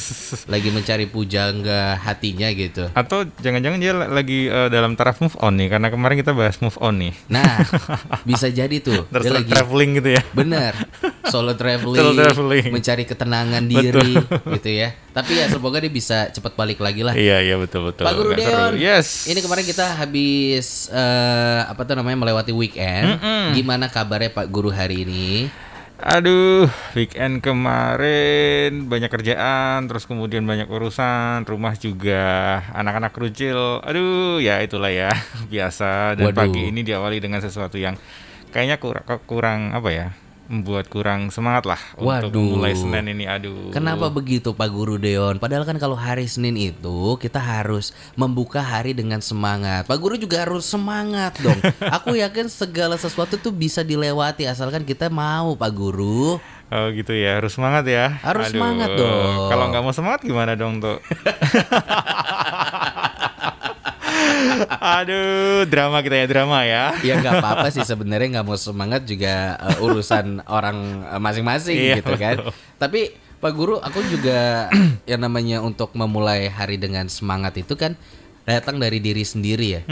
lagi mencari pujangga hatinya gitu. Atau jangan-jangan dia lagi uh, dalam taraf move on nih karena kemarin kita bahas move on nih. Nah, bisa jadi tuh. Terus dia lagi traveling gitu ya. Bener. Solo traveling, Solo traveling. mencari ketenangan diri gitu ya. Tapi ya semoga dia bisa cepat balik lagi lah. Iya, iya betul betul. Pak Guru Deon. Yes. Ini kemarin kita habis eh, apa tuh namanya melewati weekend. Gimana kabarnya Pak Guru hari ini? Aduh, weekend kemarin banyak kerjaan, terus kemudian banyak urusan, rumah juga, anak-anak krucil. Aduh, ya itulah ya, biasa. Dan Waduh. pagi ini diawali dengan sesuatu yang kayaknya kurang, kurang apa ya, membuat kurang semangat lah untuk Waduh. mulai Senin ini. Aduh. Kenapa begitu Pak Guru Deon? Padahal kan kalau hari Senin itu kita harus membuka hari dengan semangat. Pak Guru juga harus semangat dong. Aku yakin segala sesuatu tuh bisa dilewati asalkan kita mau Pak Guru. Oh gitu ya, harus semangat ya. Harus semangat dong. Kalau nggak mau semangat gimana dong tuh? Aduh, drama kita ya drama ya. Ya nggak apa-apa sih sebenarnya nggak mau semangat juga eh, urusan orang eh, masing-masing Iya, gitu kan. Tapi Pak Guru, aku juga yang namanya untuk memulai hari dengan semangat itu kan datang dari diri sendiri ya.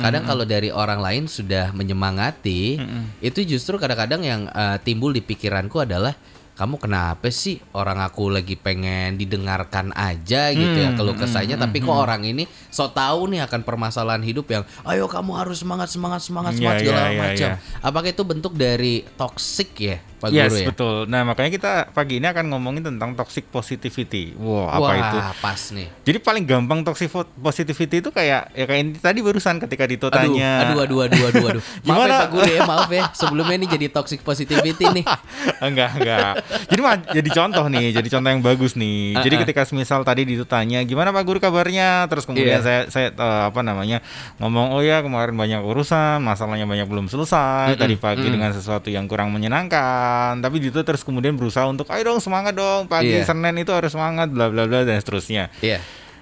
Kadang kalau dari orang lain sudah menyemangati, itu justru kadang-kadang yang eh, timbul di pikiranku adalah kamu kenapa sih orang aku lagi pengen didengarkan aja gitu ya kalau kesahnya tapi kok orang ini so tahu nih akan permasalahan hidup yang ayo kamu harus semangat semangat semangat Iya, semangat segala iya, iya, macam. iya. Apakah itu bentuk dari toxic ya Pak yes, Guru ya? betul. Nah, makanya kita pagi ini akan ngomongin tentang toxic positivity. Wow, apa Wah, itu? pas nih. Jadi paling gampang toxic positivity itu kayak ya kayak ini tadi barusan ketika Dito Aduh, tanya. aduh, aduh, aduh, aduh, aduh. Maaf ya Gimana? Pak Guru ya, maaf ya. Sebelumnya ini jadi toxic positivity nih. enggak, enggak. Jadi mah jadi contoh nih, jadi contoh yang bagus nih. Jadi Uh-uh. ketika misal tadi Dito tanya, "Gimana Pak Guru kabarnya?" Terus kemudian Iya. saya saya eh, apa namanya? ngomong, "Oh ya, kemarin banyak urusan, masalahnya banyak belum selesai Mm-mm, tadi pagi mm. dengan sesuatu yang kurang menyenangkan." Tapi Dito terus kemudian berusaha untuk, "Ayo dong semangat dong, pagi Iya. Senin itu harus semangat bla bla bla dan seterusnya." Iya.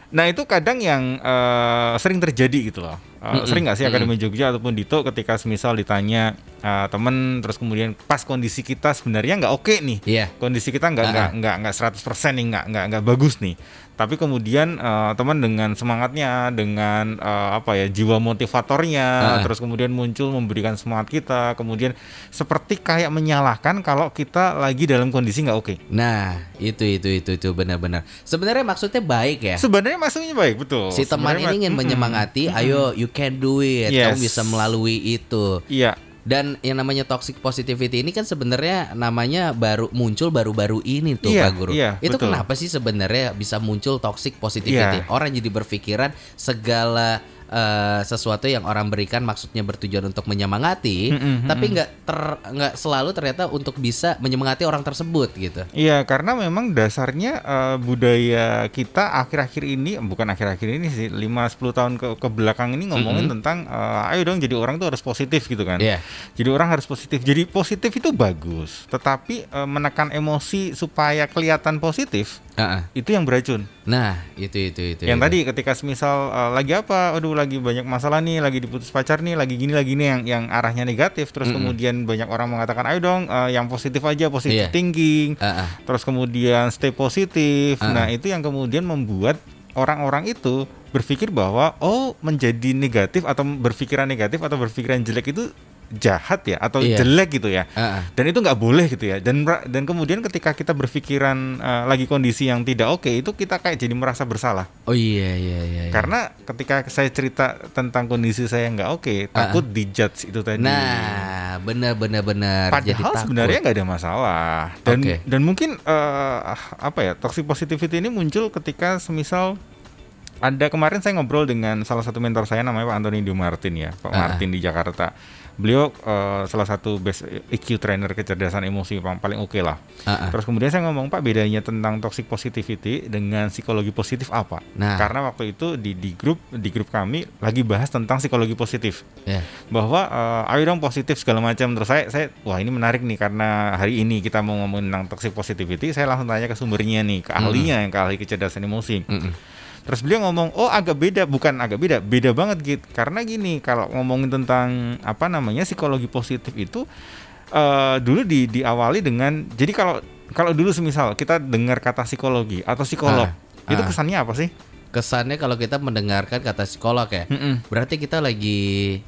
Nah itu kadang yang eh, sering terjadi gitu loh. Eh, Mm-mm, Sering nggak sih. Akademi Jogja ataupun Dito ketika semisal ditanya eh, temen terus kemudian pas kondisi kita sebenarnya nggak oke nih. Iya. Kondisi kita nggak Ah, nggak ah. nggak nggak 100% nih nggak nggak nggak bagus nih. Tapi kemudian eh, teman dengan semangatnya, dengan eh, apa ya jiwa motivatornya, Ah. terus kemudian muncul memberikan semangat kita, kemudian seperti kayak menyalahkan kalau kita lagi dalam kondisi nggak oke. Nah, itu itu itu itu benar-benar. Sebenarnya maksudnya baik ya. Sebenarnya maksudnya baik betul. Si teman Sebenarnya ini ingin menyemangati, ayo you can do it. Yes. Kamu bisa melalui itu. Iya. Dan yang namanya toxic positivity ini kan sebenarnya namanya baru muncul baru-baru ini tuh Iya, Pak Guru. iya, itu betul. kenapa sih sebenarnya bisa muncul toxic positivity? Iya. Orang jadi berpikiran segala eh, sesuatu yang orang berikan maksudnya bertujuan untuk menyemangati, Mm-mm, tapi nggak ter nggak selalu ternyata untuk bisa menyemangati orang tersebut gitu. Iya, karena memang dasarnya eh, budaya kita akhir-akhir ini, bukan akhir-akhir ini sih, 5-10 tahun ke, ke belakang ini ngomongin tentang, eh, ayo dong jadi orang tuh harus positif gitu kan. Iya. Jadi orang harus positif. Jadi positif itu bagus, tetapi eh, menekan emosi supaya kelihatan positif, Heeh. itu yang beracun. Nah, itu itu itu. yang itu. tadi ketika semisal eh, lagi apa, aduh lagi banyak masalah nih, lagi diputus pacar nih, lagi gini lagi nih yang yang arahnya negatif, terus Mm-mm. kemudian banyak orang mengatakan, ayo dong eh, yang positif aja, positif Iya. thinking, Heeh. terus kemudian stay positif. Ah. Nah, itu yang kemudian membuat orang-orang itu berpikir bahwa oh menjadi negatif atau berpikiran negatif atau berpikiran jelek itu jahat ya atau Iya. jelek gitu ya. Heeh. Dan itu nggak boleh gitu ya. Dan dan kemudian ketika kita berpikiran eh, lagi kondisi yang tidak oke itu kita kayak jadi merasa bersalah. Oh iya iya iya. iya. Karena ketika saya cerita tentang kondisi saya yang nggak oke, takut dijudge itu tadi. Nah, benar benar benar. Jadi Padahal takut. sebenarnya nggak ada masalah dan Oke. dan mungkin eh, apa ya toxic positivity ini muncul ketika semisal ada kemarin saya ngobrol dengan salah satu mentor saya namanya Pak Antoni Martin ya Pak Ah. Martin di Jakarta beliau eh, salah satu best EQ trainer kecerdasan emosi yang paling oke lah Heeh. terus kemudian saya ngomong Pak bedanya tentang toxic positivity dengan psikologi positif apa Nah. karena waktu itu di di grup di grup kami lagi bahas tentang psikologi positif Ya. bahwa eh, ayo dong positif segala macam terus saya saya wah ini menarik nih karena hari ini kita mau ngomongin tentang toxic positivity saya langsung tanya ke sumbernya nih ke ahlinya yang ke ahli kecerdasan emosi Mm-mm. Terus beliau ngomong oh agak beda bukan agak beda beda banget gitu karena gini kalau ngomongin tentang apa namanya psikologi positif itu eh, dulu di diawali dengan jadi kalau kalau dulu semisal kita dengar kata psikologi atau psikolog, Ah, itu ah. kesannya apa sih? Kesannya kalau kita mendengarkan kata psikolog ya, Mm-mm. berarti kita lagi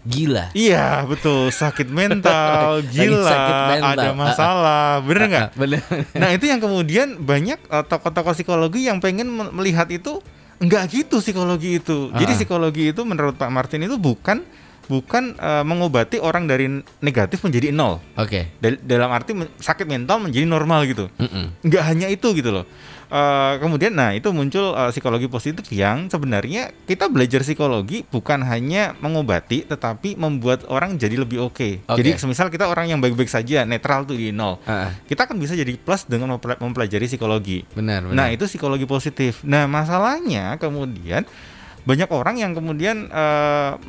gila. Iya betul sakit mental, gila, sakit mental. ada masalah, bener nggak? Ah, Bener. Nah itu yang kemudian banyak eh, tokoh-tokoh psikologi yang pengen me- melihat itu enggak gitu psikologi itu. Jadi Ah. psikologi itu menurut Pak Martin itu bukan bukan eh, mengobati orang dari negatif menjadi nol. Oke. Dal- dalam arti men- sakit mental menjadi normal gitu. Mm-mm. Nggak hanya itu gitu loh. Eh, kemudian nah itu muncul eh, psikologi positif yang sebenarnya kita belajar psikologi bukan hanya mengobati tetapi membuat orang jadi lebih oke. Oke. Jadi semisal kita orang yang baik-baik saja netral tuh di nol ah. kita kan bisa jadi plus dengan mempela- mempelajari psikologi. benar, benar. Nah, itu psikologi positif. Nah, masalahnya kemudian banyak orang yang kemudian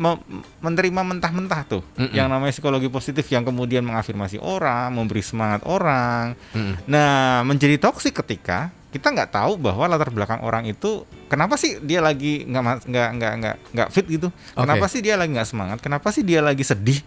me- menerima mentah-mentah tuh Mm-mm. yang namanya psikologi positif yang kemudian mengafirmasi orang, memberi semangat orang. Mm-mm. Nah, menjadi toksik ketika kita nggak tahu bahwa latar belakang orang itu kenapa sih dia lagi nggak nggak nggak nggak nggak fit gitu? Kenapa sih dia lagi nggak semangat? Kenapa sih dia lagi sedih?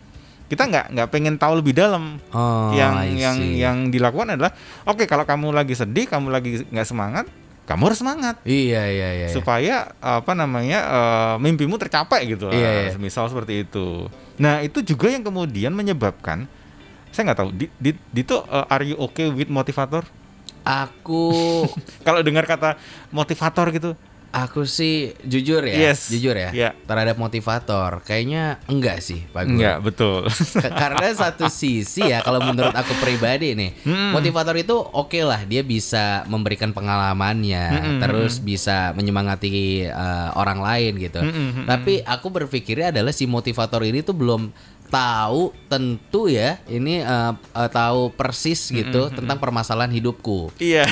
Kita nggak nggak pengen tahu lebih dalam Oh, yang yang yang dilakukan adalah oke kalau kamu lagi sedih kamu lagi nggak semangat kamu harus semangat Iya, iya, iya. iya. supaya apa namanya eh, mimpimu tercapai gitu lah Iya, iya. misal seperti itu nah itu juga yang kemudian menyebabkan saya nggak tahu di, di, Dito eh, are you okay with motivator Aku kalau dengar kata motivator gitu aku sih jujur ya, Yes. jujur ya. Iya. Terhadap motivator, kayaknya enggak sih, Pak Guru. enggak betul Karena satu sisi ya kalau menurut aku pribadi nih, Mm-mm. motivator itu oke lah dia bisa memberikan pengalamannya, Mm-mm, terus bisa menyemangati eh, orang lain gitu. Mm-mm, mm-mm. Tapi aku berpikirnya adalah si motivator ini tuh belum tahu tentu ya, ini eh, eh, tahu persis gitu tentang permasalahan hidupku. iya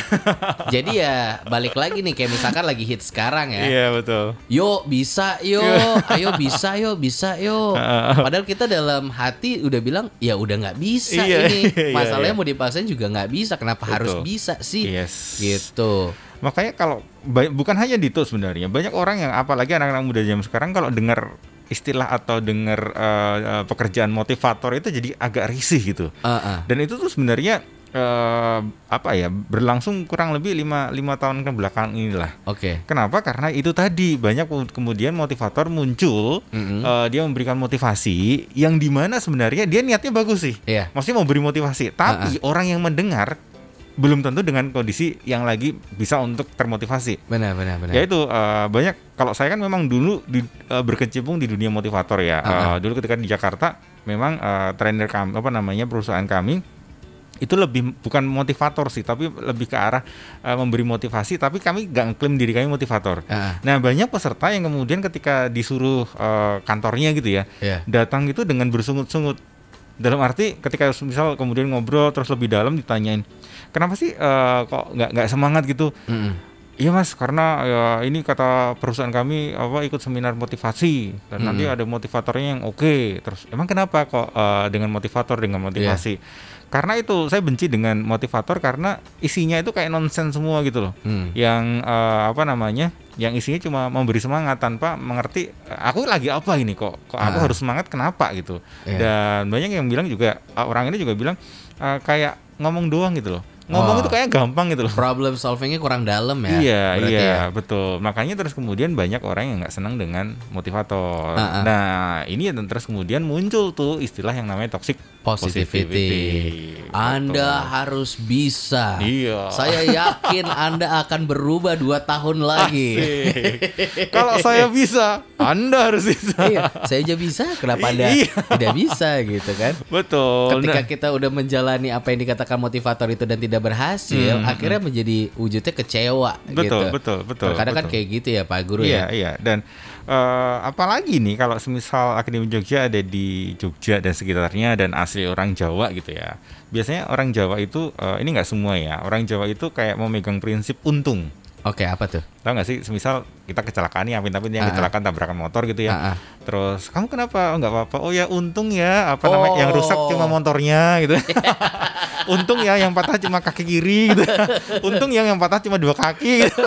Jadi ya balik lagi nih kayak misalkan lagi hit sekarang ya. iya betul Yo bisa yo, ayo bisa yo, bisa yo. Padahal kita dalam hati udah bilang ya udah nggak bisa Iya, ini. iya, Masalahnya iya. mau dipaksain juga nggak bisa. Kenapa harus Betul. bisa sih? yes Gitu. Makanya kalau bukan hanya Dito sebenarnya, banyak orang yang apalagi anak-anak muda zaman sekarang kalau dengar istilah atau dengar eh, eh, pekerjaan motivator itu jadi agak risih gitu. Heeh. Dan itu tuh sebenarnya eh, apa ya berlangsung kurang lebih lima lima tahun ke belakang inilah. Oke. Kenapa? Karena itu tadi banyak kemudian motivator muncul, Mm-mm. eh, dia memberikan motivasi yang di mana sebenarnya dia niatnya bagus sih, Iya. maksudnya mau beri motivasi. Tapi orang yang mendengar belum tentu dengan kondisi yang lagi bisa untuk termotivasi. Benar benar benar. Ya itu eh, banyak kalau saya kan memang dulu di, eh, berkecimpung di dunia motivator ya. Eh, Ah, ah. dulu ketika di Jakarta memang eh, trainer kami apa namanya perusahaan kami itu lebih bukan motivator sih tapi lebih ke arah eh, memberi motivasi tapi kami nggak ngeklaim diri kami motivator. Heeh. Nah banyak peserta yang kemudian ketika disuruh eh, kantornya gitu ya Iya. datang itu dengan bersungut-sungut dalam arti ketika misal kemudian ngobrol terus lebih dalam ditanyain kenapa sih eh, kok nggak nggak semangat gitu Mm-mm. Iya mas, karena ya ini kata perusahaan kami apa ikut seminar motivasi dan nanti Hmm. ada motivatornya yang oke. Terus emang kenapa kok eh, dengan motivator dengan motivasi? Karena itu saya benci dengan motivator karena isinya itu kayak nonsen semua gitu loh. Hmm. Yang eh, apa namanya? Yang isinya cuma memberi semangat tanpa mengerti aku lagi apa ini kok? Kok aku Ah. harus semangat kenapa gitu? Iya. Dan banyak yang bilang juga eh, orang ini juga bilang eh, kayak ngomong doang gitu loh. Ngomong Oh. itu kayak gampang gitu loh. Problem solvingnya kurang dalam ya. Iya, berarti iya, ya. betul. Makanya terus kemudian banyak orang yang nggak senang dengan motivator. Ah, ah. Nah, ini dan terus kemudian muncul tuh istilah yang namanya toxic Positivity. Anda harus bisa. Iya. Saya yakin Anda akan berubah dua tahun lagi. Kalau saya bisa, Anda harus bisa. iya, saya aja bisa. Kenapa Anda Iya. tidak bisa gitu kan? Betul. Ketika Nah, kita udah menjalani apa yang dikatakan motivator itu dan tidak berhasil, Hmm, akhirnya menjadi wujudnya kecewa betul, gitu. betul, betul. Kadang kan betul. kayak gitu ya Pak Guru Iya, ya. iya. Dan eh, apalagi nih kalau semisal Akademi Jogja ada di Jogja dan sekitarnya dan asli orang Jawa gitu ya. Biasanya orang Jawa itu eh, ini nggak semua ya. Orang Jawa itu kayak memegang prinsip untung. Oke, apa tuh? Tahu nggak sih, semisal kita kecelakaan nih, apin-apin yang Ah, ah. kecelakaan tabrakan motor gitu ya. Ah, ah. Terus kamu kenapa? Oh nggak apa-apa. Oh ya untung ya, apa namanya? Yang rusak Oh. cuma motornya gitu. untung ya yang patah cuma kaki kiri gitu. untung yang yang patah cuma dua kaki. Gitu.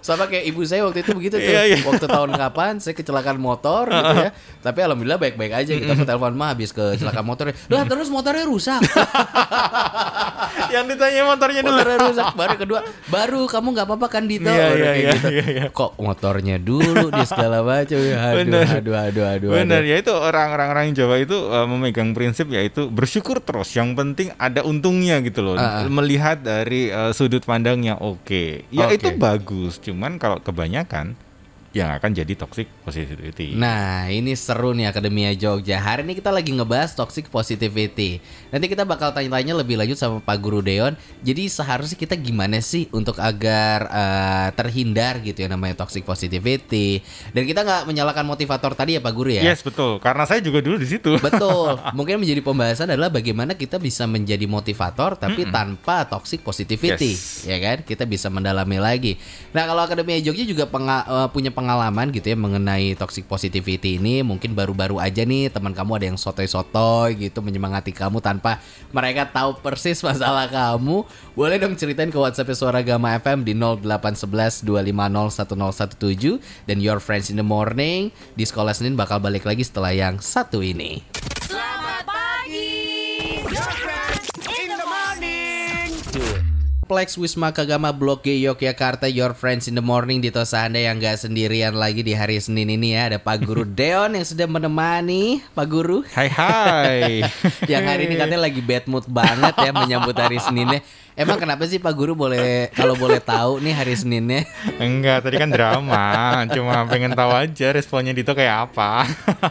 Sama kayak ibu saya waktu itu begitu tuh. Iya, iya. Waktu tahun kapan saya kecelakaan motor gitu ya. Tapi alhamdulillah baik-baik aja. Kita telepon mah habis kecelakaan motor. Lah terus motornya rusak. Yang ditanya motornya dulu. motornya rusak. Baru kedua, baru kamu nggak apa-apa kan Dito? Iya, iya, kayak iya, gitu. iya, iya. Kok motornya dulu di segala macam. Aduh, Bener. aduh, aduh, aduh. Benar aduh. ya itu orang-orang orang Jawa itu uh, memegang prinsip yaitu bersyukur terus. Yang penting ada untungnya gitu loh. Ah, ah. Melihat dari uh, sudut pandangnya oke. Ya Oke. itu bagus. Cuman kalau kebanyakan yang akan jadi toxic positivity. Nah, ini seru nih Akademia Jogja. Hari ini kita lagi ngebahas toxic positivity. Nanti kita bakal tanya-tanya lebih lanjut sama Pak Guru Deon. Jadi seharusnya kita gimana sih untuk agar eh, terhindar gitu ya namanya toxic positivity. Dan kita nggak menyalahkan motivator tadi ya Pak Guru ya. Yes betul. Karena saya juga dulu di situ. Betul. Mungkin menjadi pembahasan adalah bagaimana kita bisa menjadi motivator tapi tanpa toxic positivity, Yes. ya kan? Kita bisa mendalami lagi. Nah, kalau Akademia Jogja juga penga- eh, punya pengalaman gitu ya mengenai toxic positivity ini, mungkin baru-baru aja nih teman kamu ada yang sotoy-sotoy gitu menyemangati kamu tanpa mereka tahu persis masalah kamu. Boleh dong ceritain ke WhatsApp Suara Gama FM di 0811 250 1017 dan Your Friends in the Morning di Sekolah Senin bakal balik lagi setelah yang satu ini. Selamat pagi. Your friends in the morning. Plex Wisma Kagama Blok G Yogyakarta Your Friends in the Morning. Di Tosa Anda yang gak sendirian lagi di hari Senin ini ya Ada Pak Guru Deon yang sudah menemani Pak Guru. Hai hai. Yang hari ini katanya lagi bad mood banget ya menyambut hari Seninnya Emang kenapa sih Pak Guru boleh kalau boleh tahu nih hari Seninnya Enggak, tadi kan drama. Cuma pengen tahu aja responnya Dito kayak apa.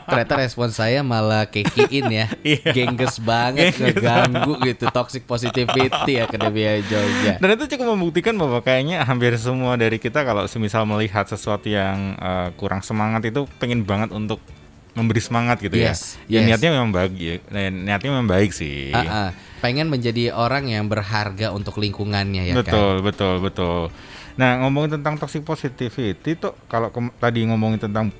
Ternyata respon saya malah kekiin ya Iya. Gengges banget ngeganggu gitu Toxic positivity Akademia Jogja Dan itu cukup membuktikan bahwa kayaknya hampir semua dari kita kalau semisal melihat sesuatu yang eh, kurang semangat itu pengen banget untuk memberi semangat gitu Yes, ya. Ya yes. niatnya memang baik, ya. niatnya memang baik sih. Ah, ah. Pengen menjadi orang yang berharga untuk lingkungannya ya kan betul, betul, betul. Nah, ngomongin tentang toxic positivity tuh kalau tadi ngomongin tentang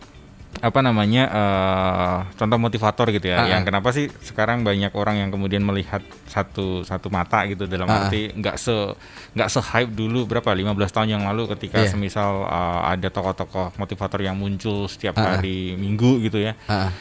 apa namanya eh contoh motivator gitu ya Ah, yang ah. kenapa sih sekarang banyak orang yang kemudian melihat satu satu mata gitu dalam Ah, ah. arti nggak se nggak se hype dulu berapa 15 tahun yang lalu ketika Iya. semisal eh, ada tokoh-tokoh motivator yang muncul setiap Ah, ah. hari minggu gitu ya Ah, ah.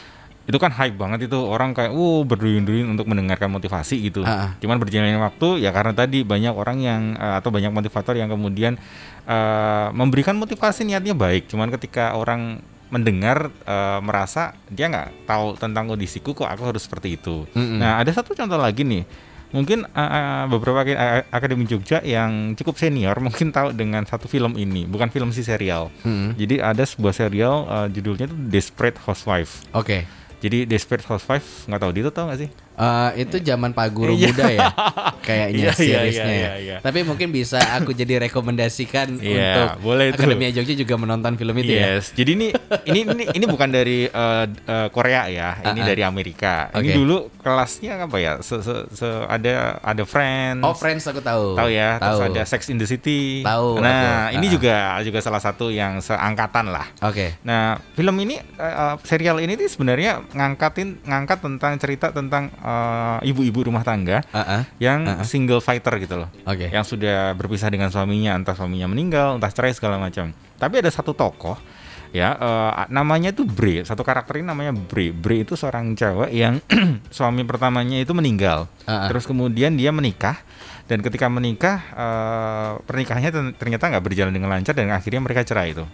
Itu kan hype banget itu orang kayak wow berduyun-duyun untuk mendengarkan motivasi gitu. Ah. Cuman berjalannya waktu ya karena tadi banyak orang yang eh, atau banyak motivator yang kemudian eh, memberikan motivasi niatnya baik. Cuman ketika orang mendengar eh, merasa dia nggak tahu tentang kondisiku kok aku harus seperti itu. Mm-mm. Nah ada satu contoh lagi nih. Mungkin eh, beberapa eh, akademi Jogja yang cukup senior mungkin tahu dengan satu film ini, bukan film sih serial. Mm-mm. Jadi ada sebuah serial eh, judulnya tuh Desperate Housewife. Oke. Jadi Desperate Housewife nggak tahu Dito tau nggak sih? Eh, itu zaman Pak Guru Iya. muda ya, kayaknya Iya, iya, seriesnya iya, ya. iya, iya. Tapi mungkin bisa aku jadi rekomendasikan Iya, untuk boleh tuh. Akademia Jogja juga menonton film itu ya. yes. Jadi ini ini ini ini bukan dari eh, eh, Korea ya, ini Ah, ah. dari Amerika. Ini Oke. dulu kelasnya apa ya? Se, se, se- ada ada Friends. Oh Friends aku tahu. Tahu ya, terus Tahu. ada Sex in the City. Tahu, Nah, aku. ini Ah. juga juga salah satu yang seangkatan lah. Oke. Nah, film ini eh, serial ini tuh sebenarnya ngangkatin ngangkat tentang cerita tentang eh, ibu-ibu rumah tangga ah. yang ah. single fighter gitu loh. Oke. yang sudah berpisah dengan suaminya, entah suaminya meninggal, entah cerai segala macam. Tapi ada satu tokoh ya eh, namanya itu Bre, satu karakter ini namanya Bre. Bre itu seorang Jawa yang suami pertamanya itu meninggal. Ah. Terus kemudian dia menikah dan ketika menikah eh, pernikahannya ternyata nggak berjalan dengan lancar dan akhirnya mereka cerai itu.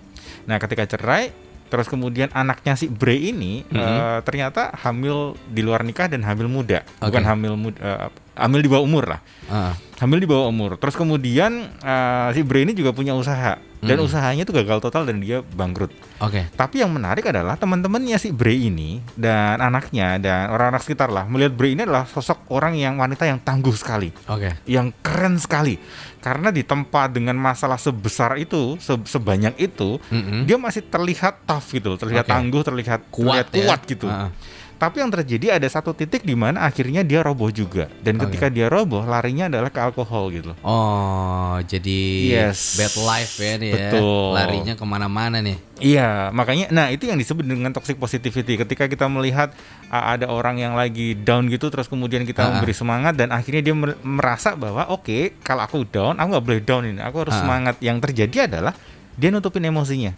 Nah, ketika cerai Terus kemudian anaknya si Bre ini Mhm. eh, ternyata hamil di luar nikah dan hamil muda, Oke. bukan hamil muda, hamil di bawah umur lah Ah, hamil di bawah umur. Terus kemudian eh, si Bre ini juga punya usaha dan Mm. usahanya itu gagal total dan dia bangkrut. Oke. Tapi yang menarik adalah teman-temannya si Bre ini dan anaknya dan orang-orang sekitar lah melihat Bre ini adalah sosok orang yang wanita yang tangguh sekali, Oke. yang keren sekali. Karena di tempat dengan masalah sebesar itu, se- sebanyak itu, Mm-mm. dia masih terlihat tough gitu, terlihat Oke. tangguh, terlihat Kuat terlihat ya. kuat gitu. Ah, ah. Tapi yang terjadi ada satu titik di mana akhirnya dia roboh juga. Dan Oke. ketika dia roboh, larinya adalah ke alkohol gitu. Oh, jadi Yes. bad life ya nih ya. Betul. Larinya ke mana-mana nih. Iya, makanya nah itu yang disebut dengan toxic positivity. Ketika kita melihat uh, ada orang yang lagi down gitu terus kemudian kita Ah, ah. memberi semangat dan akhirnya dia mer- merasa bahwa oke, kalau aku down, aku nggak boleh down ini. Aku harus Ah, ah. semangat. Yang terjadi adalah dia nutupin emosinya.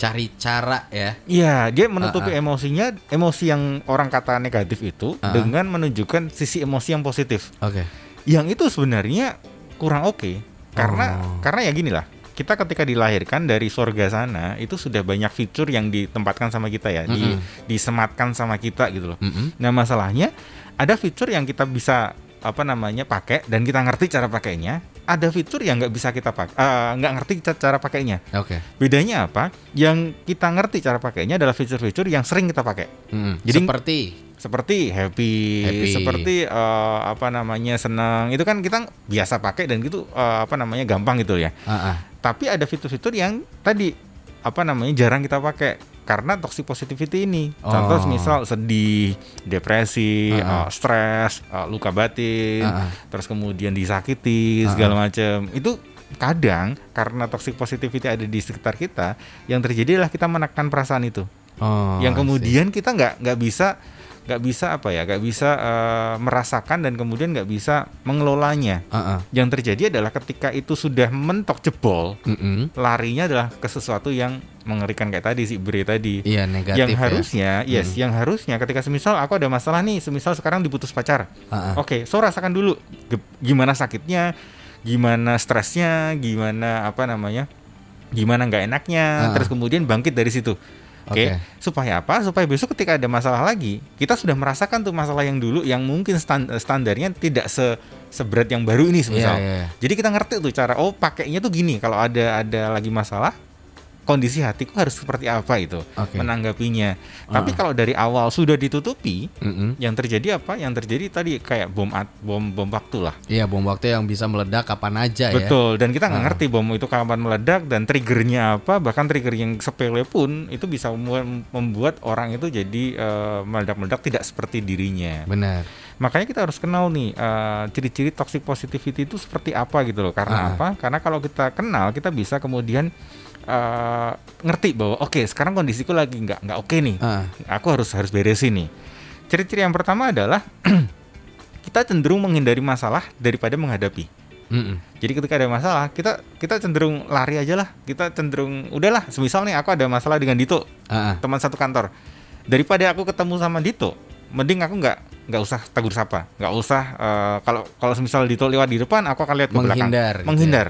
Cari cara ya. Iya, dia menutupi Ah, ah. emosinya, emosi yang orang kata negatif itu ah. dengan menunjukkan sisi emosi yang positif. Oke. Yang itu sebenarnya kurang oke karena Oh. karena ya gini lah. Kita ketika dilahirkan dari surga sana itu sudah banyak fitur yang ditempatkan sama kita ya, di- Mm-mm. disematkan sama kita gitu loh. Mm-mm. Nah, masalahnya ada fitur yang kita bisa apa namanya pakai dan kita ngerti cara pakainya. Ada fitur yang nggak bisa kita pakai, nggak ngerti ca- cara pakainya. Oke. Bedanya apa? Yang kita ngerti cara pakainya adalah fitur-fitur yang sering kita pakai. Mm-mm. Jadi- seperti Seperti happy, Happy. seperti eh, apa namanya senang. Itu kan kita biasa pakai dan gitu eh, apa namanya gampang gitu ya. Ah, ah. Tapi ada fitur-fitur yang tadi apa namanya jarang kita pakai karena toxic positivity ini. Contoh Oh. misal sedih, depresi, Ah, ah. eh, stres, eh, luka batin, Ah, ah. terus kemudian disakiti Ah, segala macam. Itu kadang karena toxic positivity ada di sekitar kita, yang terjadi adalah kita menekan perasaan itu. Oh, yang kemudian kita nggak nggak bisa nggak bisa apa ya, nggak bisa eh, merasakan dan kemudian nggak bisa mengelolanya. Ah, ah. Yang terjadi adalah ketika itu sudah mentok jebol, Mm-mm. larinya adalah ke sesuatu yang mengerikan kayak tadi si Bre tadi. Iya negatif yang ya. harusnya, yes, yang harusnya ketika semisal aku ada masalah nih, semisal sekarang diputus pacar. Ah. Oke, so rasakan dulu gimana sakitnya, gimana stresnya, gimana apa namanya, gimana nggak enaknya, Ah. terus kemudian bangkit dari situ. Oke, Oke. supaya apa? Supaya besok ketika ada masalah lagi, kita sudah merasakan tuh masalah yang dulu yang mungkin stan- standarnya tidak se seberat yang baru ini semisal. Iya, iya. Jadi kita ngerti tuh cara oh pakainya tuh gini kalau ada ada lagi masalah kondisi hatiku harus seperti apa itu Oke. menanggapinya. Tapi Ah. kalau dari awal sudah ditutupi, Mm-mm. yang terjadi apa? Yang terjadi tadi kayak bom at- bom bom waktu lah. Iya bom waktu yang bisa meledak kapan aja ya. Betul. Dan kita nggak Ah. ngerti bom itu kapan meledak dan triggernya apa. Bahkan trigger yang sepele pun itu bisa mem- membuat orang itu jadi eh, meledak-meledak tidak seperti dirinya. Benar. Makanya kita harus kenal nih eh, ciri-ciri toxic positivity itu seperti apa gitu loh. Karena Ah. apa? Karena kalau kita kenal, kita bisa kemudian eh, ngerti bahwa oke sekarang kondisiku lagi nggak nggak oke nih. Ah, Aku harus harus beresin nih. Ciri-ciri yang pertama adalah kita cenderung menghindari masalah daripada menghadapi. mm-mm. Jadi ketika ada masalah, kita kita cenderung lari aja lah. Kita cenderung udahlah. Semisal nih aku ada masalah dengan Dito, ah. teman satu kantor. Daripada aku ketemu sama Dito, mending aku nggak nggak usah tegur sapa, nggak usah eh, kalau kalau semisal Dito lewat di depan, aku akan lihat ke belakang. Menghindar gitu Menghindar.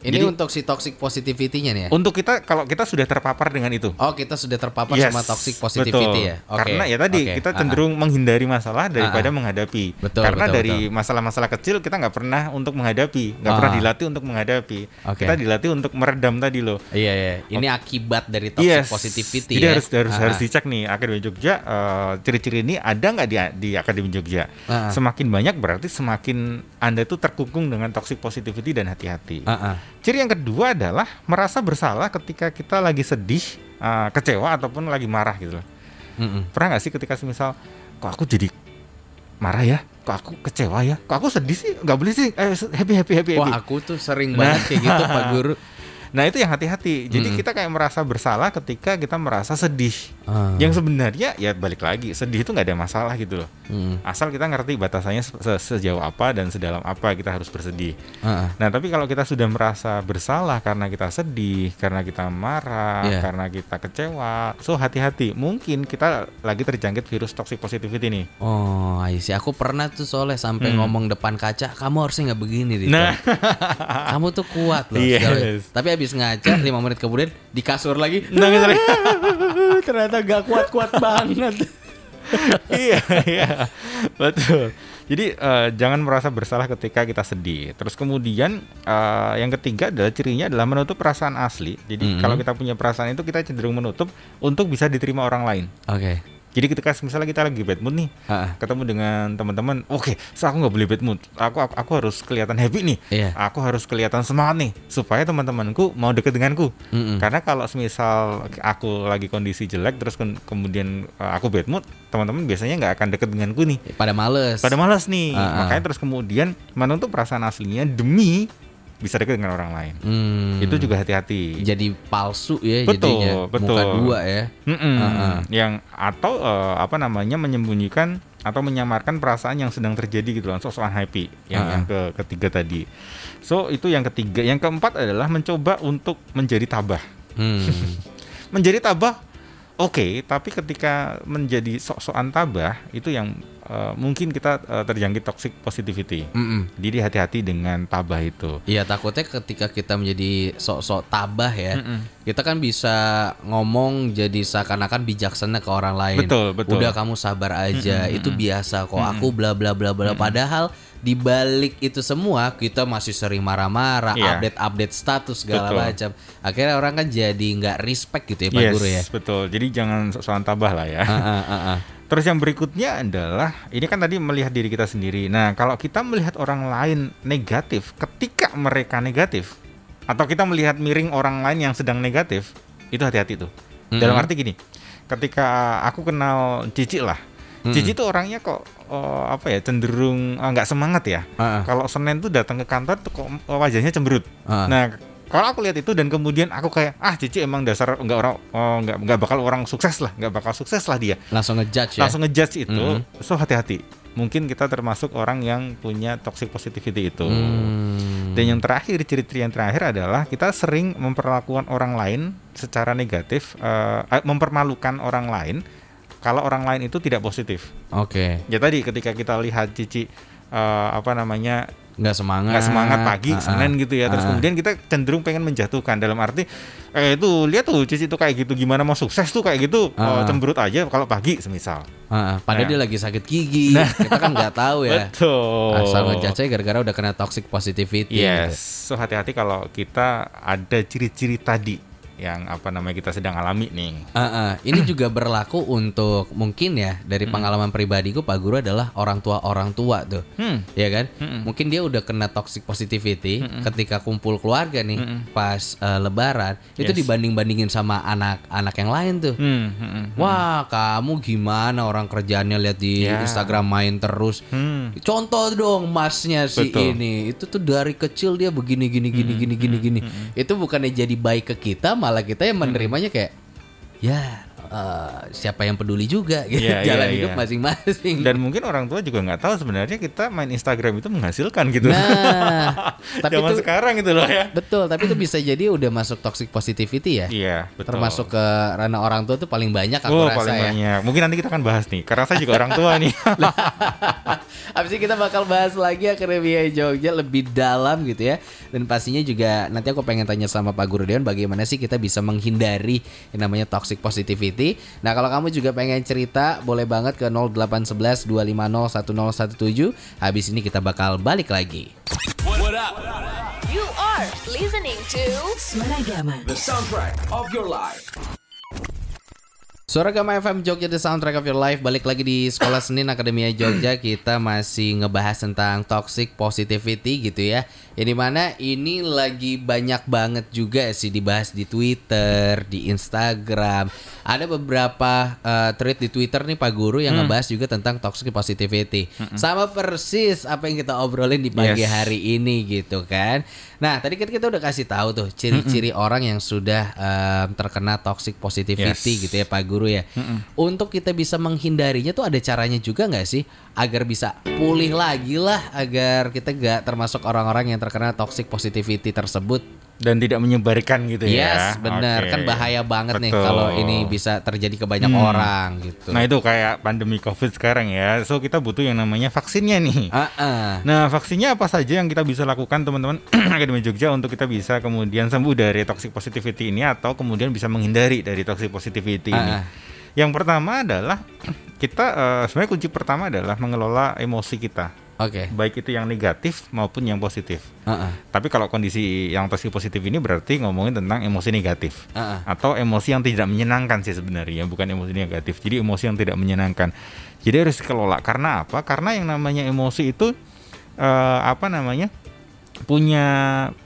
Ini Jadi- untuk si toxic positivity-nya nih ya. Untuk kita kalau kita sudah terpapar dengan itu. Oh, kita sudah terpapar Yes, sama toxic positivity betul. ya. Oke. Karena ya tadi oke. kita Ah, ah. cenderung menghindari masalah daripada Ah, ah. menghadapi. Betul, Karena betul, dari betul. masalah-masalah kecil kita nggak pernah untuk menghadapi, nggak pernah Ah. dilatih untuk menghadapi. Oke. Kita dilatih untuk meredam tadi loh. Iya, iya. Ini akibat dari toxic Yes. positivity Jadi ya. harus harus Ah, harus dicek nih Akademi Jogja eh, ciri-ciri ini ada nggak di di Akademi Jogja. Ah. Semakin banyak berarti semakin Anda tuh terkungkung dengan toxic positivity dan hati-hati. Ah. Ciri yang kedua adalah merasa bersalah ketika kita lagi sedih, eh, kecewa ataupun lagi marah gitu loh. Mm-mm. Pernah nggak sih ketika semisal kok aku jadi marah ya, kok aku kecewa ya, kok aku sedih sih, nggak boleh sih, eh, happy happy happy happy. Wah, aku tuh sering Nah. banget kayak gitu Pak Guru. Nah itu yang hati-hati. Jadi Mm-mm. kita kayak merasa bersalah ketika kita merasa sedih. Ah. Yang sebenarnya ya balik lagi sedih itu nggak ada masalah gitu loh. Mm. Asal kita ngerti batasannya se- se- sejauh apa dan sedalam apa kita harus bersedih. Ah, ah. Nah tapi kalau kita sudah merasa bersalah karena kita sedih, karena kita marah, Iya. karena kita kecewa, so hati-hati. Mungkin kita lagi terjangkit virus toxic positivity nih. Oh, I see. Aku pernah tuh soalnya sampai Hmm. ngomong depan kaca, kamu harusnya nggak begini deh. Nah. kamu tuh kuat loh. Yes. Tapi habis ngaca 5 menit kemudian di kasur lagi. Nah, misalnya, Ternyata gak kuat-kuat banget. iya, iya, betul. Jadi eh, jangan merasa bersalah ketika kita sedih. Terus kemudian eh, yang ketiga adalah cirinya adalah menutup perasaan asli. Jadi Mhm. kalau kita punya perasaan itu kita cenderung menutup untuk bisa diterima orang lain. Oke. Jadi ketika misalnya kita lagi bad mood nih, Ah, ketemu dengan teman-teman, oke, so aku nggak boleh bad mood. Aku, aku aku harus kelihatan happy nih. Iya. Aku harus kelihatan semangat nih supaya teman-temanku mau deket denganku. Mm-mm. Karena kalau semisal aku lagi kondisi jelek terus ke- kemudian uh, aku bad mood, teman-teman biasanya nggak akan deket denganku nih. Pada males. Pada malas nih. Ah, ah. Makanya terus kemudian menutup perasaan aslinya demi bisa deket dengan orang lain. Hmm. Itu juga hati-hati. jadi palsu ya Betul, jadinya. betul. Muka dua ya. Mm-mm. Ah, ah. Yang atau uh, apa namanya menyembunyikan atau menyamarkan perasaan yang sedang terjadi gitu loh, soal happy. Yang Ah. yang ke ketiga tadi. So itu yang ketiga. Yang keempat adalah mencoba untuk menjadi tabah. Hmm. Menjadi tabah oke, tapi ketika menjadi sok-sokan tabah itu yang eh, mungkin kita eh, terjangkit toxic positivity. Mm-mm. Jadi hati-hati dengan tabah itu. Iya takutnya ketika kita menjadi sok-sok tabah ya, Mm-mm. kita kan bisa ngomong jadi seakan-akan bijaksana ke orang lain. Betul, betul. Udah kamu sabar aja, itu biasa kok. Aku bla bla bla bla. Padahal di balik itu semua kita masih sering marah-marah, Iya. update-update status segala Betul. macam. Akhirnya orang kan jadi nggak respect gitu ya Pak yes, Guru ya. betul. Jadi jangan sok-sokan tabah lah ya. Ah, ah, ah, ah. Terus yang berikutnya adalah ini kan tadi melihat diri kita sendiri. Nah, kalau kita melihat orang lain negatif ketika mereka negatif atau kita melihat miring orang lain yang sedang negatif, itu hati-hati tuh. Dalam Mm-mm. arti gini, ketika aku kenal Cici lah. Mm-mm. Cici tuh orangnya kok eh, apa ya cenderung eh, nggak semangat ya. Ah. Kalau Senin tuh datang ke kantor tuh kok wajahnya cemberut. Ah. Nah, kalau aku lihat itu dan kemudian aku kayak ah Cici emang dasar nggak orang oh, nggak nggak bakal orang sukses lah, nggak bakal sukses lah dia Langsung ngejudge ya. langsung ngejudge itu Mhm. so hati-hati mungkin kita termasuk orang yang punya toxic positivity itu Hmm. dan yang terakhir ciri-ciri yang terakhir adalah kita sering memperlakukan orang lain secara negatif eh, mempermalukan orang lain kalau orang lain itu tidak positif Oke, ya tadi ketika kita lihat Cici eh, apa namanya nggak semangat. nggak semangat pagi ah. Senin gitu ya terus ah. kemudian kita cenderung pengen menjatuhkan dalam arti eh itu lihat tuh Cici tuh kayak gitu gimana mau sukses tuh kayak gitu ah. oh, cemberut aja kalau pagi semisal ah. padahal Nah. dia lagi sakit gigi. Kita kan nggak tahu ya. betul Asal ngejudge gara-gara udah kena toxic positivity Yes, gitu. so hati-hati kalau kita ada ciri-ciri tadi yang apa namanya kita sedang alami nih. Ah, ah. Ini juga berlaku untuk mungkin ya dari pengalaman pribadiku Pak Guru adalah orang tua orang tua tuh, Hmm. ya kan? Mm-mm. Mungkin dia udah kena toxic positivity ketika kumpul keluarga nih pas eh, Lebaran itu Yes. dibanding-bandingin sama anak-anak yang lain tuh. Hmm, hmm, hmm. Wah, kamu gimana orang kerjaannya lihat di Ya. Instagram main terus. Hmm. Contoh dong masnya si Betul. ini. Itu tuh dari kecil dia begini gini gini gini gini gini. Itu bukannya jadi baik ke kita, malah kita yang menerimanya kayak ya eh, siapa yang peduli juga gitu. Iya, Jalan iya, hidup iya. masing-masing. Dan mungkin orang tua juga nggak tahu sebenarnya kita main Instagram itu menghasilkan gitu. Nah, tapi Zaman itu sekarang itu loh ya. betul, tapi itu bisa jadi udah masuk toxic positivity ya. Iya, betul. Termasuk ke ranah orang tua tuh paling banyak aku Oh, rasa paling ya. banyak. Mungkin nanti kita akan bahas nih. Karena saya juga orang tua nih. Habis ini kita bakal bahas lagi Akademia Jogja lebih dalam gitu ya. Dan pastinya juga nanti aku pengen tanya sama Pak Guru Dewan bagaimana sih kita bisa menghindari yang namanya toxic positivity. Nah, kalau kamu juga pengen cerita boleh banget ke 0811 250 1017. Habis ini kita bakal balik lagi. You are listening to Suara Gama. The soundtrack of your life. Suara Gama FM Jogja The Soundtrack of Your Life. Balik lagi di Sekolah Senin Akademia Jogja. Kita masih ngebahas tentang toxic positivity gitu ya. Yang di mana ini lagi banyak banget juga sih dibahas di Twitter, di Instagram. Ada beberapa eh, tweet di Twitter nih Pak Guru yang ngebahas juga tentang toxic positivity. Sama persis apa yang kita obrolin di pagi Yes. hari ini gitu kan. Nah tadi kan kita udah kasih tahu tuh ciri-ciri orang yang sudah em, terkena toxic positivity Yes. gitu ya Pak Guru ya. Untuk kita bisa menghindarinya tuh ada caranya juga nggak sih agar bisa pulih lagi lah agar kita gak termasuk orang-orang yang terkena toxic positivity tersebut. Dan tidak menyebarkan gitu Yes, ya. benar Oke. kan bahaya banget nih Betul. kalau ini bisa terjadi ke banyak Hmm. orang gitu. Nah itu kayak pandemi COVID sekarang ya. So kita butuh yang namanya vaksinnya nih. Ah, ah. Nah, vaksinnya apa saja yang kita bisa lakukan teman-teman Akademi Jogja untuk kita bisa kemudian sembuh dari toxic positivity ini atau kemudian bisa menghindari dari toxic positivity ini. Ah, ah. Yang pertama adalah kita eh, sebenarnya kunci pertama adalah mengelola emosi kita, Oke. baik itu yang negatif maupun yang positif. Ah, ah. Tapi kalau kondisi yang toxic positif ini berarti ngomongin tentang emosi negatif Ah, ah. atau emosi yang tidak menyenangkan sih sebenarnya, bukan emosi negatif. Jadi emosi yang tidak menyenangkan. Jadi harus dikelola. Karena apa? Karena yang namanya emosi itu eh, apa namanya? punya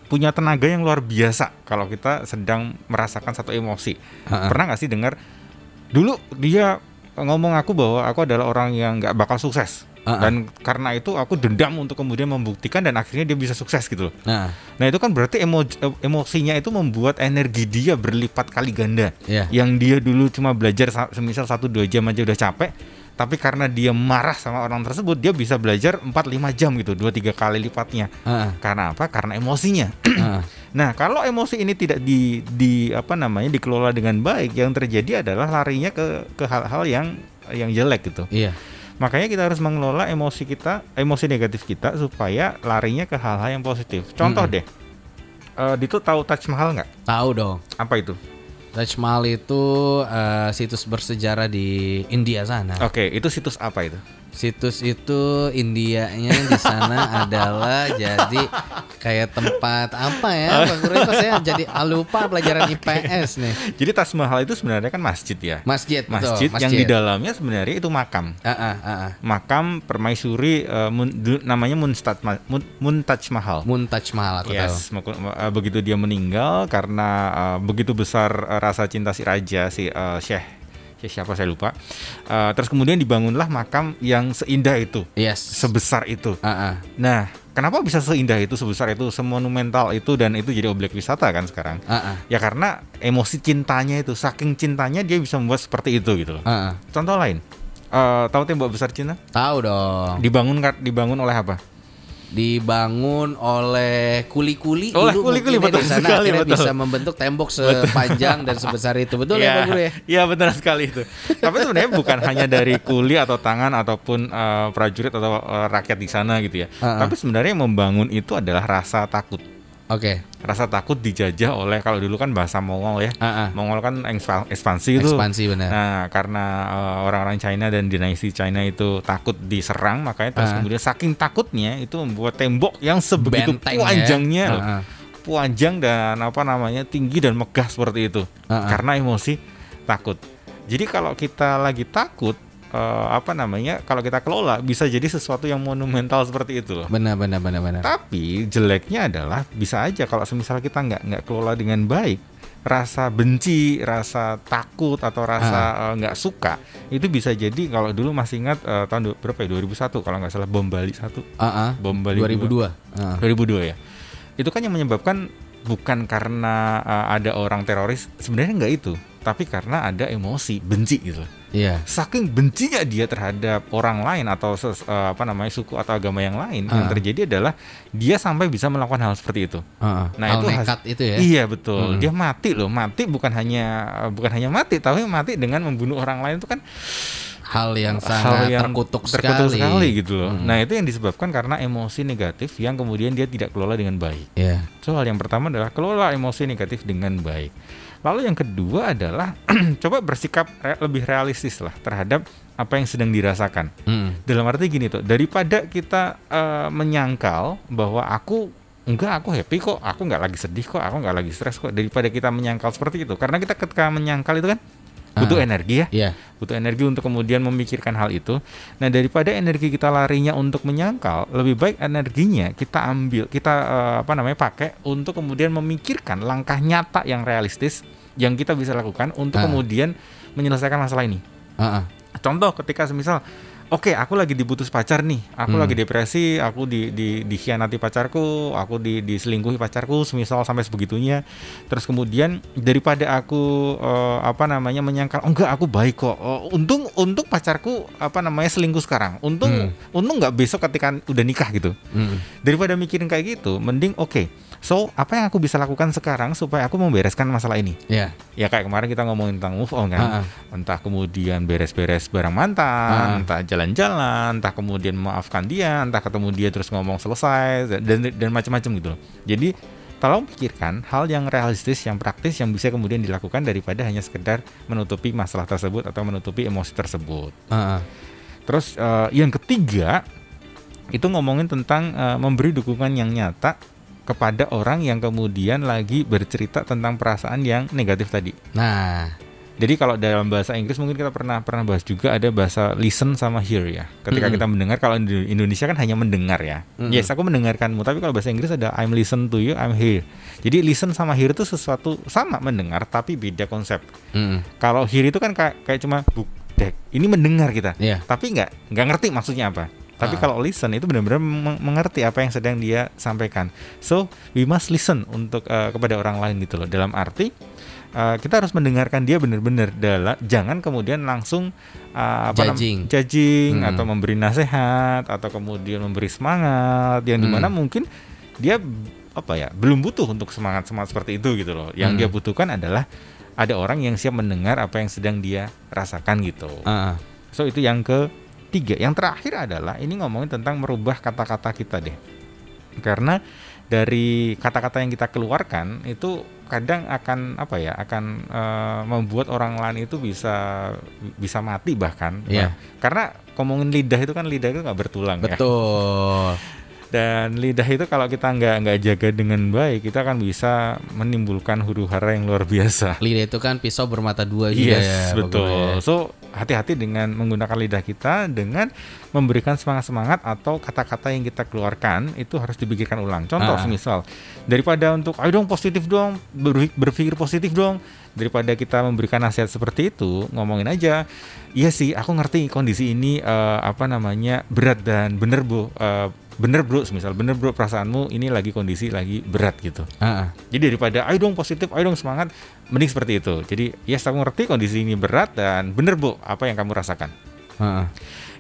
punya tenaga yang luar biasa kalau kita sedang merasakan satu emosi. Ah, ah. Pernah nggak sih dengar dulu dia ngomong aku bahwa aku adalah orang yang nggak bakal sukses. Ah. Dan karena itu aku dendam untuk kemudian membuktikan dan akhirnya dia bisa sukses gitu loh. Nah, Nah itu kan berarti emo- emosinya itu membuat energi dia berlipat kali ganda. ya. Yang dia dulu cuma belajar sa- semisal satu dua jam aja udah capek. tapi karena dia marah sama orang tersebut dia bisa belajar 4-5 jam gitu dua tiga kali lipatnya Heeh. karena apa karena emosinya Heeh. nah kalau emosi ini tidak di di apa namanya dikelola dengan baik yang terjadi adalah larinya ke ke hal-hal yang yang jelek gitu Iya. Makanya kita harus mengelola emosi kita emosi negatif kita supaya larinya ke hal-hal yang positif contoh Mm-mm. deh Eh Dito tahu Taj Mahal nggak Tahu dong. apa itu Taj Mahal itu eh, situs bersejarah di India sana. oke itu situs apa itu Situs itu Indianya di sana adalah jadi kayak tempat apa ya? Pak Guru saya jadi lupa pelajaran IPS nih. jadi Taj Mahal itu sebenarnya kan masjid ya Masjid, betul, masjid, yang di dalamnya sebenarnya itu makam Ah, ah, ah, ah. makam permaisuri eh, Mun- du- namanya Munstat Ma- Mun, Muntaj Mahal Muntaj Mahal aku tahu. Yes, maku- eh, begitu dia meninggal karena eh, begitu besar rasa cinta si raja si eh, Syekh Syekh siapa saya lupa. Eh, terus kemudian dibangunlah makam yang seindah itu, Yes. sebesar itu. Ah, ah. Nah, kenapa bisa seindah itu, sebesar itu, semonumental itu dan itu jadi objek wisata kan sekarang? Ah, ah. Ya karena emosi cintanya itu, saking cintanya dia bisa membuat seperti itu gitu loh. Ah, ah. Contoh lain, eh, tahu tembok besar Cina? Tahu dong. Dibangun dibangun oleh apa? Dibangun oleh kuli-kuli Oleh dulu kuli-kuli, ya, betul di sana sekali, akhirnya betul. bisa membentuk tembok sepanjang dan sebesar itu. Betul ya, Pak Guru ya? Iya benar sekali itu. Tapi sebenarnya bukan hanya dari kuli atau tangan ataupun eh, prajurit atau eh, rakyat di sana gitu ya. Ah, ah. Tapi sebenarnya yang membangun itu adalah rasa takut. Oke. Rasa takut dijajah oleh kalau dulu kan bahasa Mongol ya. Ah, ah. Mongol kan ekspa- ekspansi itu. Ekspansi benar. Nah, karena eh, orang-orang China dan dinasti China itu takut diserang, makanya terus Ah. kemudian saking takutnya itu membuat tembok yang sebegitu Benteng ya. panjangnya, loh. Ah, ah. panjang dan apa namanya tinggi dan megah seperti itu, Ah, ah. karena emosi takut. Jadi kalau kita lagi takut, eh, apa namanya, kalau kita kelola bisa jadi sesuatu yang monumental seperti itu loh. Benar, benar, benar, benar. Tapi jeleknya adalah bisa aja kalau semisal kita nggak nggak kelola dengan baik, rasa benci, rasa takut atau rasa eh, nggak suka itu bisa jadi kalau dulu masih ingat eh, tahun du- berapa ya 2001 kalau nggak salah bom Bali satu, Ah, ah. bom Bali 2002. Ah. 2002 ya. Itu kan yang menyebabkan bukan karena eh, ada orang teroris, sebenarnya nggak itu, tapi karena ada emosi benci gitu Iya. saking bencinya dia terhadap orang lain atau ses- eh, apa namanya suku atau agama yang lain yang Ah. terjadi adalah dia sampai bisa melakukan hal seperti itu. Ah. Nah, Hal itu has- nekat itu ya. Iya betul. Mm. Dia mati loh. Mati bukan hanya bukan hanya mati tapi mati dengan membunuh orang lain itu kan Hal yang hal sangat yang terkutuk, terkutuk sekali gitu loh. Mm. Nah, itu yang disebabkan karena emosi negatif yang kemudian dia tidak kelola dengan baik. Iya. So, hal yang pertama adalah kelola emosi negatif dengan baik. Lalu yang kedua adalah coba bersikap re- lebih realistis lah terhadap apa yang sedang dirasakan. Mm. Dalam arti gini tuh, daripada kita eh, menyangkal bahwa aku enggak aku happy kok, aku nggak lagi sedih kok, aku nggak lagi stres kok, daripada kita menyangkal seperti itu. Karena kita ketika menyangkal itu kan butuh Ah. energi ya, Iya. butuh energi untuk kemudian memikirkan hal itu. Nah daripada energi kita larinya untuk menyangkal, lebih baik energinya kita ambil, kita eh, apa namanya pakai untuk kemudian memikirkan langkah nyata yang realistis yang kita bisa lakukan untuk Ah. kemudian menyelesaikan masalah ini. Ah, ah. Contoh ketika semisal Oke, aku lagi diputus pacar nih. Aku Hmm. lagi depresi, aku di, di dikhianati pacarku, aku di diselingkuhi pacarku, semisal sampai sebegitunya. Terus kemudian daripada aku eh, apa namanya menyangkal, oh, enggak aku baik kok. Oh, untung untung pacarku apa namanya selingkuh sekarang. Untung Hmm. untung nggak besok ketika udah nikah gitu. Mm. Daripada mikirin kayak gitu, mending oke. So, apa yang aku bisa lakukan sekarang supaya aku membereskan masalah ini? Iya. Ya kayak kemarin kita ngomongin tentang move on kan. Ah, ah. Entah kemudian beres-beres barang mantan, Ah. entah jalan-jalan, entah kemudian memaafkan dia, entah ketemu dia terus ngomong selesai dan dan macam-macam gitu loh. Jadi tolong pikirkan hal yang realistis, yang praktis yang bisa kemudian dilakukan daripada hanya sekedar menutupi masalah tersebut atau menutupi emosi tersebut. Ah, ah. Terus eh, yang ketiga itu ngomongin tentang eh, memberi dukungan yang nyata kepada orang yang kemudian lagi bercerita tentang perasaan yang negatif tadi. Nah, Jadi kalau dalam bahasa Inggris mungkin kita pernah pernah bahas juga ada bahasa listen sama hear ya. Ketika Mm-mm. kita mendengar kalau di Indonesia kan hanya mendengar ya. Mm-mm. Yes, aku mendengarkanmu, tapi kalau bahasa Inggris ada I'm listen to you, I'm here. Jadi listen sama hear itu sesuatu sama mendengar tapi beda konsep. mm. Kalau hear itu kan kayak, kayak cuma buk dek. Ini mendengar kita. Iya. Tapi nggak nggak ngerti maksudnya apa. Tapi Ah. kalau listen itu benar-benar meng- mengerti apa yang sedang dia sampaikan. So we must listen untuk eh, kepada orang lain gitu loh. Dalam arti uh, kita harus mendengarkan dia benar-benar dalam jangan kemudian langsung uh, apa nam- Judging. judging Hmm. atau memberi nasihat atau kemudian memberi semangat yang di mana Hmm. mungkin dia apa ya belum butuh untuk semangat semangat seperti itu gitu loh yang Hmm. dia butuhkan adalah ada orang yang siap mendengar apa yang sedang dia rasakan gitu ah. so itu yang ketiga yang terakhir adalah ini ngomongin tentang merubah kata-kata kita deh karena dari kata-kata yang kita keluarkan itu kadang akan apa ya akan eh, membuat orang lain itu bisa bisa mati bahkan Iya. Nah, karena ngomongin lidah itu kan lidah itu nggak bertulang ya Betul. dan lidah itu kalau kita nggak nggak jaga dengan baik kita akan bisa menimbulkan huru hara yang luar biasa Lidah itu kan pisau bermata dua juga Yes, ya. betul. pokoknya. So, hati-hati dengan menggunakan lidah kita dengan memberikan semangat-semangat atau kata-kata yang kita keluarkan itu harus dipikirkan ulang. Contoh, Ah. misal daripada untuk ayo dong positif dong, ber- berpikir positif dong, daripada kita memberikan nasihat seperti itu, ngomongin aja. Iya sih, aku ngerti kondisi ini eh, apa namanya berat dan bener bu, eh, bener bro, misal bener bro perasaanmu ini lagi kondisi lagi berat gitu. Ah, ah. Jadi daripada ayo dong positif, ayo dong semangat, mending seperti itu. Jadi yes aku ngerti kondisi ini berat dan bener bu apa yang kamu rasakan. Ah, ah.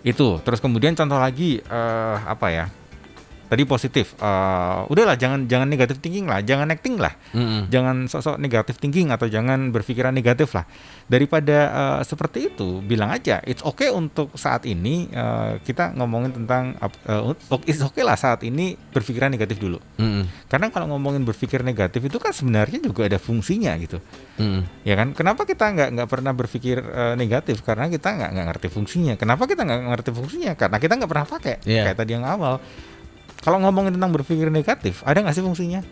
Itu. Terus kemudian contoh lagi eh, apa ya? Tadi positif. Eh, udahlah jangan jangan negatif thinking lah, jangan acting lah, Mm-mm. jangan sok-sok negatif thinking atau jangan berpikiran negatif lah. Daripada eh, seperti itu, bilang aja it's okay untuk saat ini eh, kita ngomongin tentang eh, it's okay lah saat ini berpikiran negatif dulu. Mm-mm. Karena kalau ngomongin berpikir negatif itu kan sebenarnya juga ada fungsinya gitu, Mm-mm. ya kan? Kenapa kita nggak nggak pernah berpikir eh, negatif? Karena kita nggak nggak ngerti fungsinya. Kenapa kita nggak ngerti fungsinya? Karena kita nggak pernah pakai. Iya. Kayak tadi yang awal. Kalau ngomongin tentang berpikir negatif, ada nggak sih fungsinya?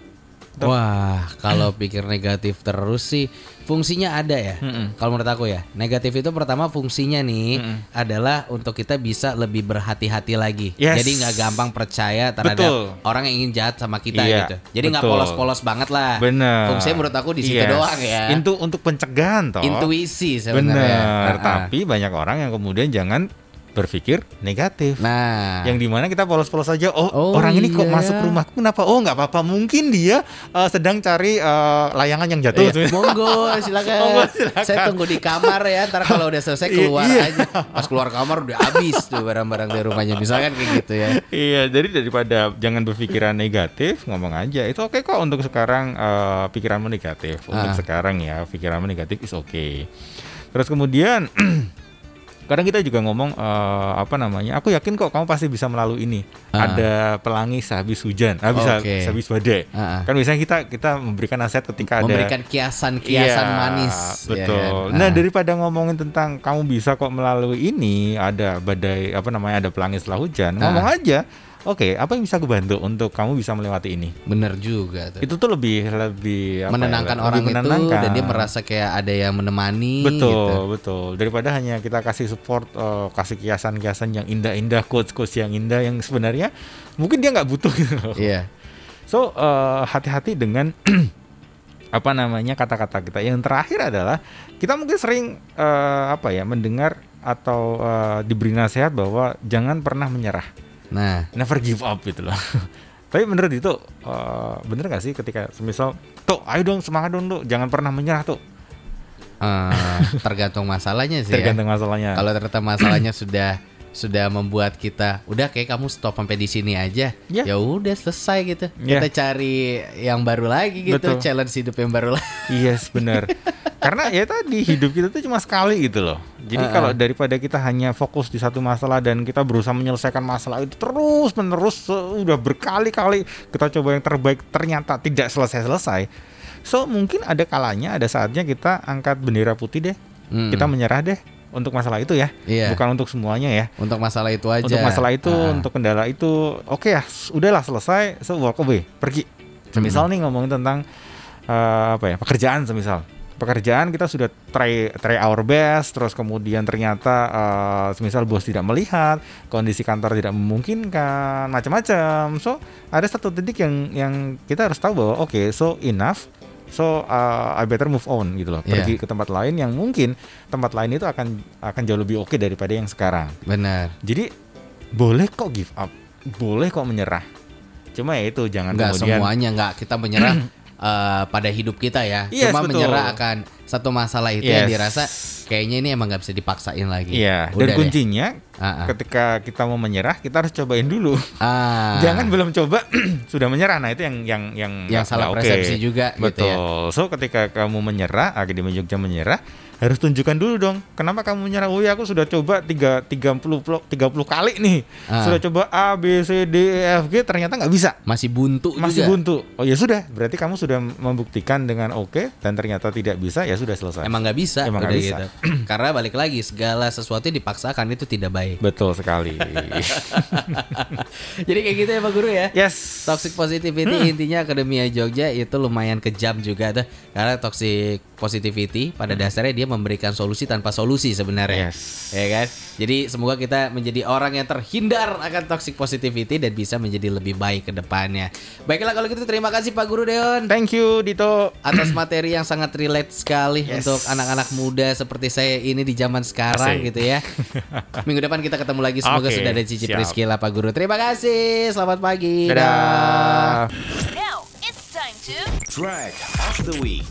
Tuh. Wah, kalau pikir negatif terus sih fungsinya ada ya. Mm-mm. Kalau menurut aku ya, negatif itu pertama fungsinya nih Mm-mm. adalah untuk kita bisa lebih berhati-hati lagi. Yes. Jadi nggak gampang percaya terhadap Betul. orang yang ingin jahat sama kita Iya, gitu. Jadi nggak polos-polos banget lah. Bener. Fungsinya menurut aku di situ Yes. doang ya. Itu untuk pencegahan toh. Intuisi sebenarnya. Bener. Tapi banyak orang yang kemudian jangan berpikir negatif. Nah, yang di mana kita polos-polos aja oh, Oh, orang ini kok iya. masuk rumahku kenapa oh nggak apa-apa mungkin dia uh, sedang cari uh, layangan yang jatuh Iya, monggo silakan. Monggo, silakan. Saya tunggu di kamar ya. Ntar kalau udah selesai keluar Iya. aja. Pas keluar kamar udah habis tuh barang-barang di rumahnya. Misalkan kayak gitu ya. iya jadi daripada jangan berpikiran negatif ngomong aja itu oke kok untuk sekarang uh, pikiranmu negatif untuk Ah. sekarang ya pikiranmu negatif is oke terus kemudian kadang kita juga ngomong eh, apa namanya aku yakin kok kamu pasti bisa melalui ini Ah. ada pelangi sehabis hujan habis Oke. sehabis badai Ah, ah. kan biasanya kita kita memberikan nasihat ketika ada Memberikan kiasan-kiasan Iya, manis. ya Betul. kan? Nah, Ah. daripada ngomongin tentang kamu bisa kok melalui ini, ada badai apa namanya, ada pelangi setelah hujan, Ah. ngomong aja. Oke, apa yang bisa aku bantu untuk kamu bisa melewati ini? bener juga tuh. Itu tuh lebih lebih apa ya, menenangkan lebih orang menenangkan. itu dan dia merasa kayak ada yang menemani Betul, gitu. betul. Daripada hanya kita kasih support, eh, kasih kiasan-kiasan yang indah-indah, quotes-quotes yang indah yang sebenarnya mungkin dia nggak butuh gitu. Iya. So eh, hati-hati dengan apa namanya kata-kata kita. Yang terakhir adalah kita mungkin sering eh, apa ya mendengar atau eh, diberi nasihat bahwa jangan pernah menyerah, Nah, never give up gitu loh. Tapi bener itu eh, bener gak sih ketika semisal tuh ayo dong semangat dong tuh jangan pernah menyerah tuh eh, tergantung masalahnya sih tergantung ya. masalahnya. Kalau ternyata masalahnya sudah sudah membuat kita udah kayak kamu stop sampai di sini aja. Ya. Ya udah selesai gitu. Ya. Kita cari yang baru lagi gitu, Betul. challenge hidup yang baru lagi. Yes bener Karena ya tadi hidup kita tuh cuma sekali gitu loh. Jadi Uh-uh. kalau daripada kita hanya fokus di satu masalah dan kita berusaha menyelesaikan masalah itu terus menerus udah berkali-kali kita coba yang terbaik ternyata tidak selesai-selesai. So mungkin ada kalanya ada saatnya kita angkat bendera putih deh. Hmm. Kita menyerah deh untuk masalah itu ya. Iya. Bukan untuk semuanya ya. Untuk masalah itu aja. Untuk masalah itu, Ah. untuk kendala itu, oke ya, s- udahlah selesai, so walk away, pergi. Semisal nih ngomongin tentang eh, apa ya, pekerjaan semisal. Pekerjaan kita sudah try try our best, terus kemudian ternyata eh, semisal bos tidak melihat, kondisi kantor tidak memungkinkan, macam-macam. So ada satu titik yang yang kita harus tahu bahwa oke, so enough. So uh, I better move on gitu loh. Iya. Pergi ke tempat lain yang mungkin tempat lain itu akan akan jauh lebih oke daripada yang sekarang. Benar. Jadi boleh kok give up, boleh kok menyerah. Cuma ya itu jangan Enggak kemudian semuanya enggak kita menyerah eh, pada hidup kita ya. Yes, Cuma betul. menyerah akan satu masalah itu yang Yes. dirasa kayaknya ini emang nggak bisa dipaksain lagi. Iya, dan Udah deh. kuncinya ah. ketika kita mau menyerah, kita harus cobain dulu. Ah. Jangan belum coba sudah menyerah. Nah, itu yang yang yang Yang salah oke. persepsi juga gitu Betul. ya. So, ketika kamu menyerah, Akademi Jogja menyerah, harus tunjukkan dulu dong. Kenapa kamu menyerah? Oh ya, aku sudah coba 3 30 plo- 30 kali nih. Ah. Sudah coba A B C D E F G ternyata nggak bisa. masih buntu Masih juga. buntu. Oh ya sudah, berarti kamu sudah membuktikan dengan oke dan ternyata tidak bisa, ya sudah selesai. Emang nggak bisa, Emang nggak bisa. gitu. Karena balik lagi segala sesuatu yang dipaksakan itu tidak baik. Betul sekali. Jadi kayak gitu ya Pak Guru ya. yes. Toxic positivity Hmm. intinya Akademia Jogja itu lumayan kejam juga tuh karena toxic positivity pada dasarnya dia memberikan solusi tanpa solusi sebenarnya. Hmm. Yes. Ya kan? Jadi semoga kita menjadi orang yang terhindar akan toxic positivity dan bisa menjadi lebih baik ke depannya. Baiklah kalau gitu terima kasih Pak Guru Deon Thank you Dito. atas materi yang sangat relate sekali Yes. untuk anak-anak muda seperti saya ini di zaman sekarang Asik. gitu ya. Minggu depan kita ketemu lagi semoga Oke, sudah ada Cici. Priscila Pak Guru. Terima kasih. Selamat pagi. Dadah. Now it's time to Track of the week.